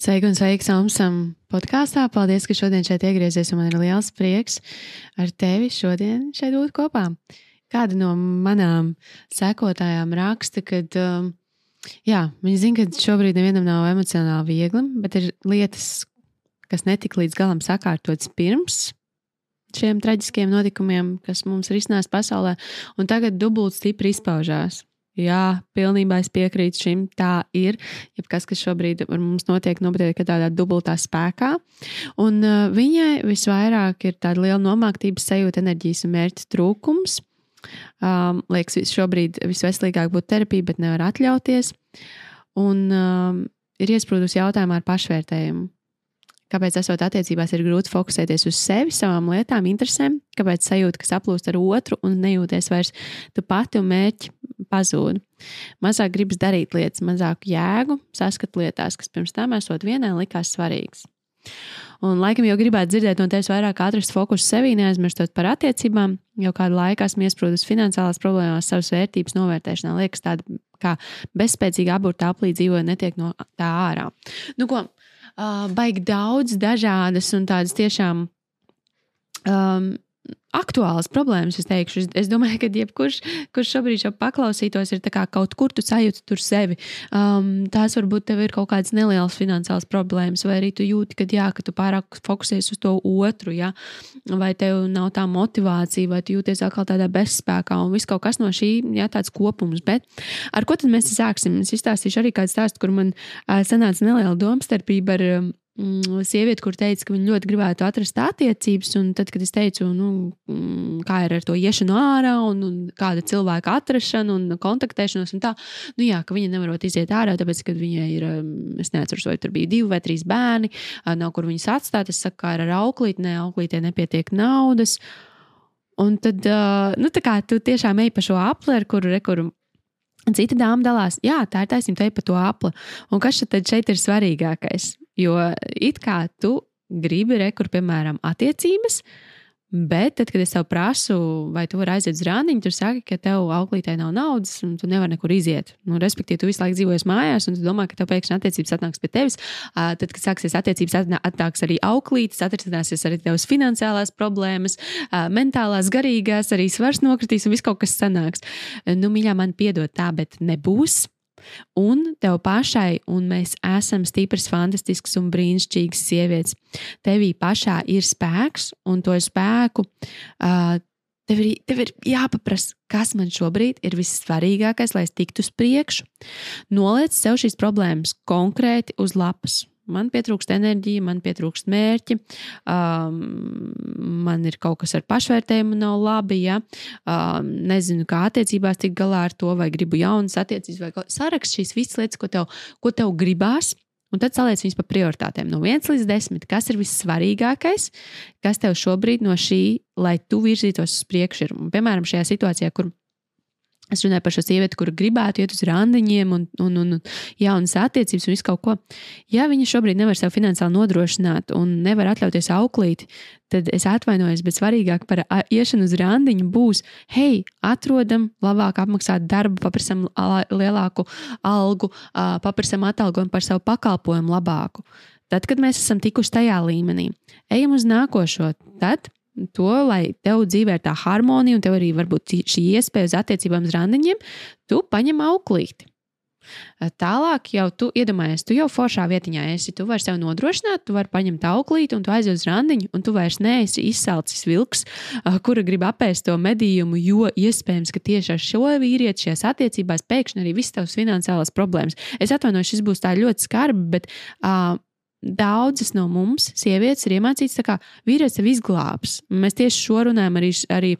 Sveiki un sveiki Samsam podkāstā. Paldies, ka šodien šeit iegriezies, un man ir liels prieks ar tevi šodien šeit būt kopā. Kāda no manām sekotājām raksta, ka um, jā, viņi zina, ka šobrīd nevienam nav emocionāli viegli, bet ir lietas, kas netika līdz galam sakārtotas pirms šiem traģiskiem notikumiem, kas mums iznācis pasaulē, un tagad dubult stipri izpaužās. Jā, pilnībā es piekrītu šim. Tā ir. Jebkas, kas šobrīd mums notiek, notiek tādā dubultā spēkā. Un uh, viņai visvairāk ir tāda liela nomāktības sajūta, enerģijas un mērķa trūkums. Um, liekas, šobrīd visveselīgāk būtu terapija, bet nevar atļauties. Un um, ir iesprūdus jautājumā ar pašvērtējumu kāpēc esot attiecībās ir grūti fokusēties uz sevi, savām lietām, interesēm, kāpēc sajūta, ka saplūst ar otru un nejūties vairs tu pati un mērķi pazūd. Mazāk gribas darīt lietas, mazāku jēgu, saskat lietās, kas pirms tam esot vienai likās svarīgas. Un laikam jau gribētu dzirdēt no tevis vairāk atrast fokusu sevī, neaizmirstot par attiecībām. Jau kādu laiku esmu iesprūdus finansiālās problēmās, savas vērtības novērtēšanā. Liekas, tāda kā bezspēcīga aburta aplī dzīvoja, netiek no tā ārā. Nu, ko, uh, baigi daudz dažādas un tādas tiešām um, aktuālas problēmas. Es teikšu, es, es domāju, ka jebkurš, kurš šobrīd jau paklausītos, ir kaut kur tu sajūti tur sevi. Um, tās varbūt tev ir kaut kādas nelielas finansiālas problēmas, vai arī tu jūti, ka, jā, ka tu pārāk fokusējies uz to otru, ja? vai tev nav tā motivācija, vai tu jūties atkal tādā bezspēkā, un viss kaut kas no šī, jā, tāds kopums. Bet ar ko tad mēs sāksim? Es izstāstīšu arī kādu stāstu, kur man uh, sanāca neliela domstarpība ar. Um, sieviete, kur teica, ka viņa ļoti gribētu atrast attiecības, tad, kad es teicu, nu, mm, kā ir ar to iešanu ārā, un, un kāda cilvēka atrašana un kontaktēšanos, un tā, nu, jā, ka viņa nevarot iziet ārā, tāpēc, ka viņai ir, mm, es neatceros, vai tur bija divi vai trīs bērni, nav kur viņas atstāt. Es saku, kā ir ar auklīti, ne, auklītē nepietiek naudas. Un tad, nu, tā kā tu tiešām ej pa šo apli, ar kuru, kuru Cita dāma dalās, jā, tā ir taisnība, te pa to apli. Un kas šeit, šeit ir svarīgākais? Jo it kā tu gribi rekur, piemēram, attiecības, Bet, tad, kad es tev prasu, vai tu vari aiziet uz rāniņu, tu saki, ka tev auklītē nav naudas, un tu nevari nekur iziet. Nu, respektīvi, tu visu laiku dzīvojies mājās, un tu domā, ka tev pēkšņi attiecības atnāks pie tevis. Tad, kad sāksies attiecības, atnāks arī auklītes, atrisināsies arī tavas finansiālās problēmas, mentālās, garīgās, arī svars nokritīs, un viss kaut kas sanāks. Nu, mīļā, man piedod tā, bet nebūs. Un tev pašai, un mēs esam stipras, fantastiskas un brīnišķīgas sievietes. Tevī pašā ir spēks, un to spēku uh, tev, ir, tev ir jāpaprasa, kas man šobrīd ir vissvarīgākais, lai es tiktu uz priekšu. Noliec sev šīs problēmas konkrēti uz lapas man pietrūkst enerģija, man pietrūkst mērķi, um, man ir kaut kas ar pašvērtējumu nav labi, ja um, nezinu, kā attiecībās tikt galā ar to, vai gribu jaunas attiecības, vai sarakst šīs visas lietas, ko tev, ko tev gribās. Un tad saliec viņus par prioritātēm. No 1 līdz 10, kas ir vissvarīgākais, kas tev šobrīd no šī, lai tu virzītos uz priekšu, ir. Un, piemēram, šajā situācijā, kur Es runāju par šo sievieti, kur gribētu iet uz randiņiem un, un, un jaunas attiecības un visu kaut ko. Ja viņa šobrīd nevar sev finansiāli nodrošināt un nevar atļauties auklīt, tad es atvainojos, bet svarīgāk par iešanu uz randiņu būs, hei, atrodam labāk apmaksātu darbu, paprasam lielāku algu, paprasam atalgojumu par savu pakalpojumu labāku. Tad, kad mēs esam tikuši tajā līmenī, ejam uz nākošo. Tad to, lai tev dzīvē ir tā harmonija, un tev arī varbūt šī iespēja uz attiecībām uz randiņiem, tu paņem auklīti. Tālāk jau tu iedomājies, tu jau foršā vietiņā esi. Tu vari sev nodrošināt, tu vari paņemt auklīti un tu aizies uz randiņu, un tu vairs neesi izsalcis vilks, kura grib apēst to medījumu, jo iespējams, ka tieši ar šo vīrieti šajās attiecībās pēkšņi arī viss tavs finansiālās problēmas. Es atvainojos, šis būs tā ļoti skarbi, bet uh, daudzas no mums, sievietes, ir iemācītas, ka vīrietis sev izglābs. Mēs tieši šo runājam arī, arī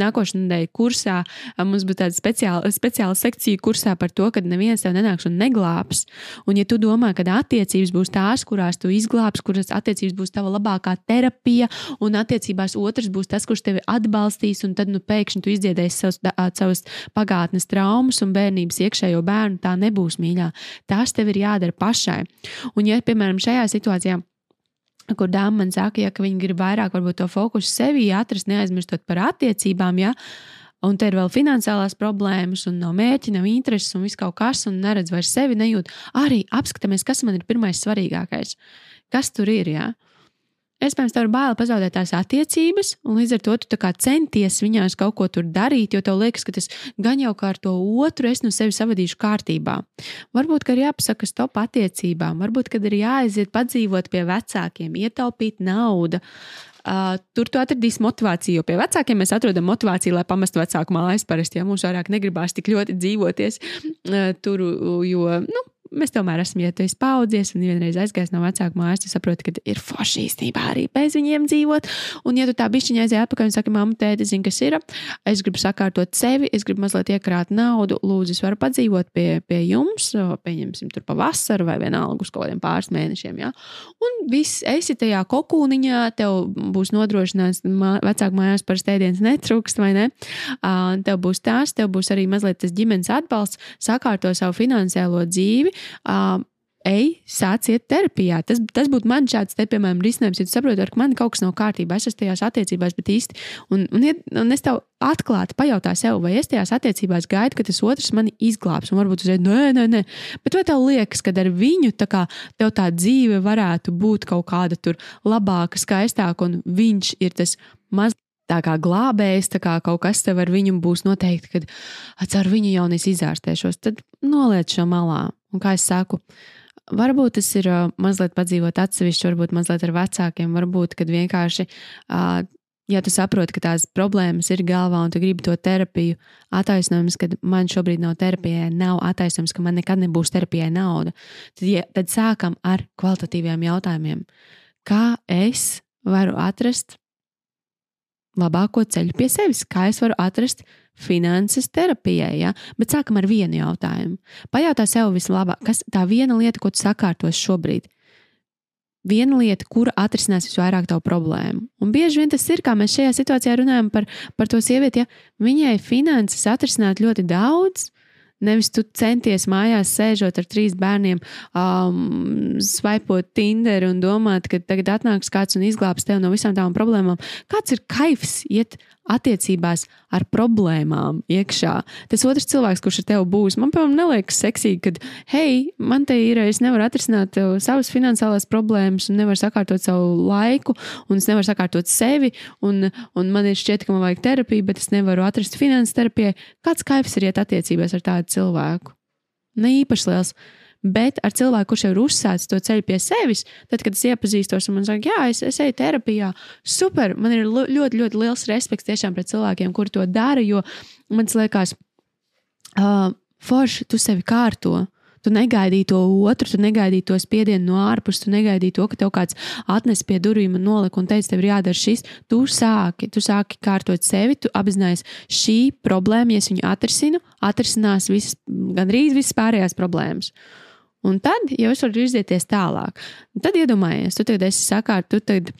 nākošais nedēļas kursā. Mums būs tāda speciāla, speciāla sekcija kursā par to, ka neviens tev nenāks un neglābs. Un, ja tu domā, ka attiecības būs tās, kurās tu izglābsi, kuras attiecības būs tava labākā terapija, un attiecībās otrs būs tas, kurš tevi atbalstīs, un tad nu, pēkšņi tu izdziedēsi savus, savus pagātnes traumas un bērnības iekšējo bērnu, tā nebūs mīļā. Tās tev ir jādara pašai. Un, ja, piemēram, šajā situācijā, kur dāma man saka, ja viņi grib vairāk varbūt, to fokusu sevī atrast, neaizmirstot par attiecībām. Ja, un te ir vēl finansiālās problēmas, un nav mērķi, nav intereses, un viss kaut kas, un neredz vairs sevi, nejūt. Arī apskatāmies, kas man ir pirmais svarīgākais. Kas tur ir? Jā? Iespējams, tev ir bail pazaudēt tās attiecības, un līdz ar to tu centies viņās kaut ko tur darīt, jo tev liekas, ka tas gan jau kā ar to otru es no sevi savadīšu kārtībā. Varbūt, ka ir jāpasaka stop attiecībām, varbūt, kad ir jāaiziet padzīvot pie vecākiem, ietaupīt naudu. Uh, tur tu atradīsi motivāciju, jo pie vecākiem mēs atrodam motivāciju, lai pamestu vecāku mājas. Parasti, ja mums vairāk negribās tik ļoti dzīvoties uh, tur, jo nu, Mēs tomēr esam, ja tu esi paudzies un vienreiz aizgājis no vecāka mājas, tu saproti, ka ir forši īstenībā arī bez viņiem dzīvot. Un, ja tu tā bišķiņa aizies atpakaļ un saki, mamma, tēti, zini, kas ir, es gribu sakārtot sevi, es gribu mazliet iekrāt naudu, lūdzu, es varu padzīvot pie, pie jums, pieņemsim, tur pavasaru vai vienalga uz kaut kādiem pāris mēnešiem. Ja? Un viss, esi tajā kokūniņā, tev būs nodrošināts mā, vecāku mājās par stēdienas netrūkst, vai ne? Uh, tev būs tās, tev būs arī mazliet tas ģimenes atbalsts, sakārto savu finansiālo dzīvi uh, ej, sāc iet terapijā. Tas, tas būtu man šāds, te, piemēram, risinājums, ja tu saproti, ka man kaut kas nav kārtībā, es esmu tajās attiecībās, bet īsti, un, un, un es tev atklāti pajautāju sev, vai es tajās attiecībās gaidu, ka tas otrs mani izglābs, un varbūt uzreiz, nē, nē, nē, bet vai tev liekas, ka ar viņu tā kā tā dzīve varētu būt kaut kāda tur labāka, skaistāka, un viņš ir tas maz tā kā glābējs, tā kā kaut kas tev ar viņu būs noteikti, kad ar viņu jau nes izārstēšos, tad noliec šo malā. Un kā es saku, varbūt tas ir uh, mazliet padzīvot atsevišķi, varbūt mazliet ar vecākiem, varbūt, kad vienkārši, uh, ja tu saproti, ka tās problēmas ir galvā un tu gribi to terapiju, attaisnojums, ka man šobrīd nav terapijai, nav attaisnojums, ka man nekad nebūs terapijai nauda, tad, ja, tad sākam ar kvalitatīviem jautājumiem. Kā es varu atrast labāko ceļu pie sevis, kā es varu atrast finanses terapijai. Ja? Bet sākam ar vienu jautājumu. Pajautā sev vislabāk, kas tā viena lieta, ko tu sakārtos šobrīd. Viena lieta, kura atrisinās visvairāk tavu problēmu. Un bieži vien tas ir, kā mēs šajā situācijā runājam par, par to sievieti, ja viņai finanses atrisināt ļoti daudz, Nevis tu centies mājās sēžot ar trīs bērniem, um, svaipot Tinder un domāt, ka tagad atnāks kāds un izglābs tevi no visām tām problēmām. Kāds ir kaifs iet attiecībās ar problēmām iekšā. Tas otrs cilvēks, kurš ar tevi būs, man piemēram neliekas seksīgi, ka, hei, man te ir, es nevaru atrisināt uh, savas finansiālās problēmas, un nevaru sakārtot savu laiku, un es nevaru sakārtot sevi, un, un man ir šķiet, ka man vajag terapiju, bet es nevaru atrast finanses terapijai. Kāds kaifs ir iet attiecībās ar tādu cilvēku? Ne īpaši liels. Bet ar cilvēku, kurš jau ir uzsācis to ceļu pie sevis, tad, kad es iepazīstos un man saka, jā, es, es eju terapijā, super, man ir ļoti, ļoti liels respekts tiešām pret cilvēkiem, kuri to dara, jo man liekas, uh, forši tu sevi kārto. Tu negaidīji to otru, tu negaidīji to spiedienu no ārpuses, tu negaidīji to, ka tev kāds atnes pie durvīm un nolika un teica, tev ir jādara šis. Tu sāki, tu sāki kārtot sevi, tu apzinājies šī problēma, ja es viņu atrisinu, atrisinās visas, gandrīz visas pārējās problēmas. Uh, Un tad jau es varu izieties tālāk. Un tad iedomājies, tu tagad esi sakārt, tu tagad,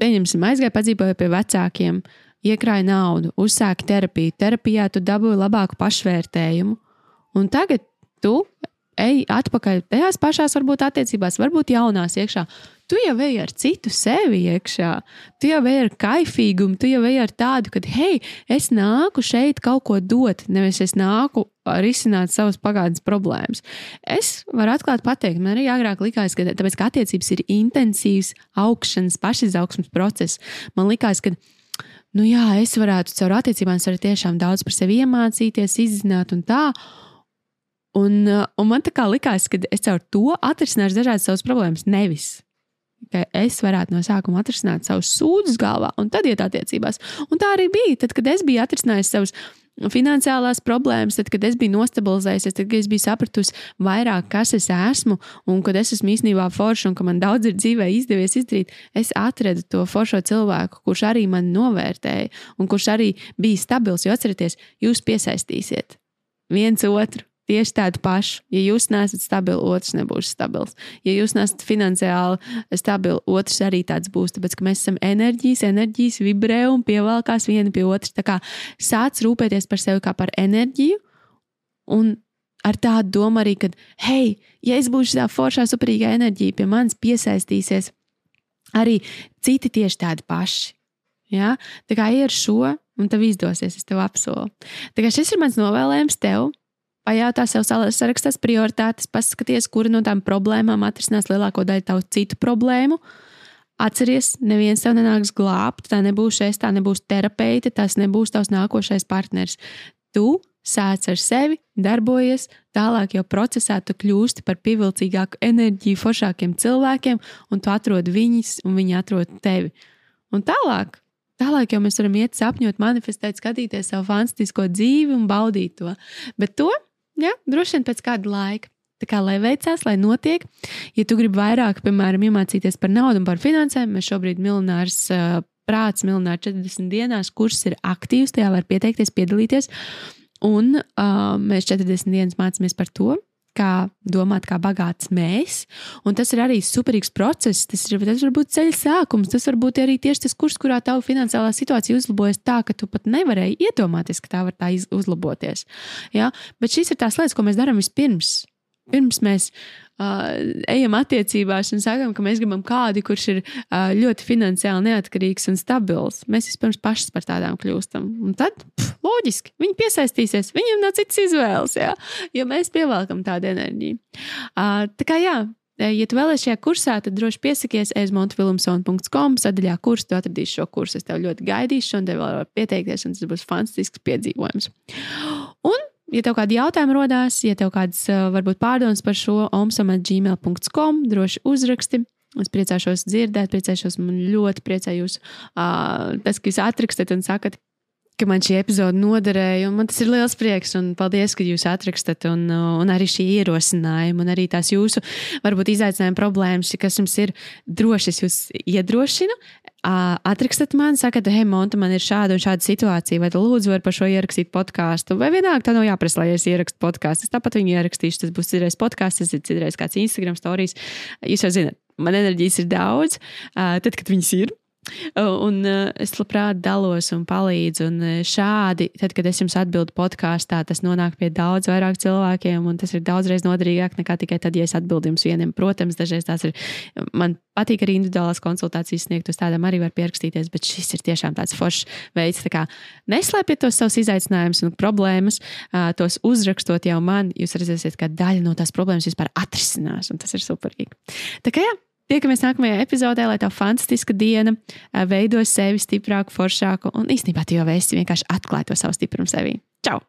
pieņemsim, aizgāji padzīvoju pie vecākiem, iekrāji naudu, uzsāki terapiju. Terapijā tu dabūji labāku pašvērtējumu. Un tagad tu ej atpakaļ tajās pašās, varbūt attiecībās, varbūt jaunās iekšā. Tu jau ej ar citu sevi iekšā, tu jau ej ar kaifīgumu, tu jau ej ar tādu, ka, hei, es nāku šeit kaut ko dot, nevis es nāku risināt savas pagātnes problēmas. Es varu atklāti pateikt, man arī agrāk likās, ka, tāpēc, ka attiecības ir intensīvs augšanas, pašizaugsmas process, man likās, ka nu jā, es varētu caur attiecībām tiešām daudz par sevi iemācīties, izzināt un tā. Un, un man tā kā likās, ka es caur to atrisināšu dažādas savas problēmas. Nevis, ka es varētu no sākuma atrisināt savus sūdzes galvā, un tad iet attiecībās. Un tā arī bija. Tad, kad es biju atrisinājis savus finansiālās problēmas, tad, kad es biju nostabilizējies, tad, kad es biju sapratusi vairāk, kas es esmu, un kad es esmu īstenībā forša, un ka man daudz ir dzīvē izdevies izdarīt, es atradu to foršo cilvēku, kurš arī mani novērtēja, un kurš arī bija stabils. Jo atcerieties, jūs piesaistīsiet viens otru tieši tādu pašu. Ja jūs neesat stabili, otrs nebūs stabils. Ja jūs neesat finansiāli stabili, otrs arī tāds būs. Tāpēc, mēs esam enerģijas, enerģijas vibrē un pievelkās viena pie otras. Tā kā sāc rūpēties par sevi kā par enerģiju. Un ar tādu domu arī, ka, hei, ja es būšu tā foršā, superīgā enerģija, pie manis piesaistīsies arī citi tieši tādi paši. Ja? Tā kā ir šo un tev izdosies, es tev apsolu. Tā kā šis ir mans novēlējums tev. Pajautā sev, sarakstās prioritātes, paskaties, kura no tām problēmām atrisinās lielāko daļu tavu citu problēmu. Atceries, neviens tev nenāks glābt, tā nebūs es, tā nebūs terapeite, tas nebūs tavs nākošais partners. Tu sāc ar sevi, darbojies, tālāk jau procesā tu kļūsti par pievilcīgāku enerģiju, foršākiem cilvēkiem, un tu atrod viņus, un viņi atrod tevi. Un tālāk, tālāk jau mēs varam iet sapņot, manifestēt, skatīties savu fantastisko dzīvi un baudīt to. Bet to, jā, droši vien pēc kāda laika. Tā kā lai veicās, lai notiek, ja tu gribi vairāk, piemēram, iemācīties par naudu un par finansēm, mēs šobrīd miljonārs uh, prāts, miljonārs 40 dienās, kurs ir aktīvs, tajā var pieteikties, piedalīties. Un uh, mēs 40 dienas mācāmies par to, kā domāt, kā bagāts mēs. Un tas ir arī superīgs process. Tas, ir, tas var būt ceļa sākums, tas var būt arī tieši tas kurs, kurā tava finansiālā situācija uzlabojas tā, ka tu pat nevarēji iedomāties, ka tā var tā uzlaboties. Ja? Bet šīs ir tās lietas, ko mēs darām vispirms. Pirms mēs uh, ejam attiecībās un sakām, ka mēs gribam kādu, kurš ir uh, ļoti finansiāli neatkarīgs un stabils, mēs vispirms pašas par tādām kļūstam. Un tad, pf, loģiski, viņi piesaistīsies, viņiem nav citas izvēles, jā, jo mēs pievelkam tādu enerģiju. Uh, tā kā jā. Ja tu vēlaties šajā kursā, tad droši piesakies ezmontvilmsona.com sadaļā kursu. Tu atradīsi šo kursu. Es tev ļoti gaidīšu, un tev vēl var pieteikties, un tas būs fantastisks piedzīvojums. Un Ja tev kādi jautājumi rodās, ja tev kādas varbūt pārdomas par šo omsam.gmail.com, droši uzraksti. Es priecāšos dzirdēt, priecāšos, man ļoti priecā jūs, uh, tas, ka jūs atrakstat un sakat, ka man šī epizode noderēja. Man tas ir liels prieks, un paldies, ka jūs atrakstat, un, un arī šī ierosinājuma, un arī tās jūsu, varbūt, izaicinājuma problēmas, kas jums ir droši, es jūs iedrošinu. Atrakstat man, sakat, hei, Monta, man ir šāda un šāda situācija, vai lūdzu vari par šo ierakstīt podkāstu, vai vienalga tā nav jāprasa, lai es ierakstu podkāstu. Es tāpat viņu ierakstīšu, tas būs citreiz podkāsts, tas ir citreiz kāds Instagram stāstījums. Jūs jau zinat, man enerģijas ir daudz, tad, kad viņas ir, Un uh, es labprāt dalos un palīdzu. Un uh, šādi, tad, kad es jums atbildu podkāstā, tas nonāk pie daudz vairāk cilvēkiem, un tas ir daudzreiz noderīgāk nekā tikai tad, ja es atbildu jums vienam. Protams, dažreiz tās ir. Man patīk arī individuālās konsultācijas sniegt, uz tādām arī var pierakstīties, bet šis ir tiešām tāds foršs veids. Tā neslēpiet tos savus izaicinājumus un problēmas, tos uzrakstot jau man, jūs redzēsiet, ka daļa no tās problēmas vispār atrisinās, un tas ir superīgi. Tā kā jā, Tiekamies nākamajā epizodē, lai tā fantastiska diena veido sevi stiprāku, foršāku un īstenībā tu jau esi vienkārši atklāj to savu stiprumu sevī. Čau!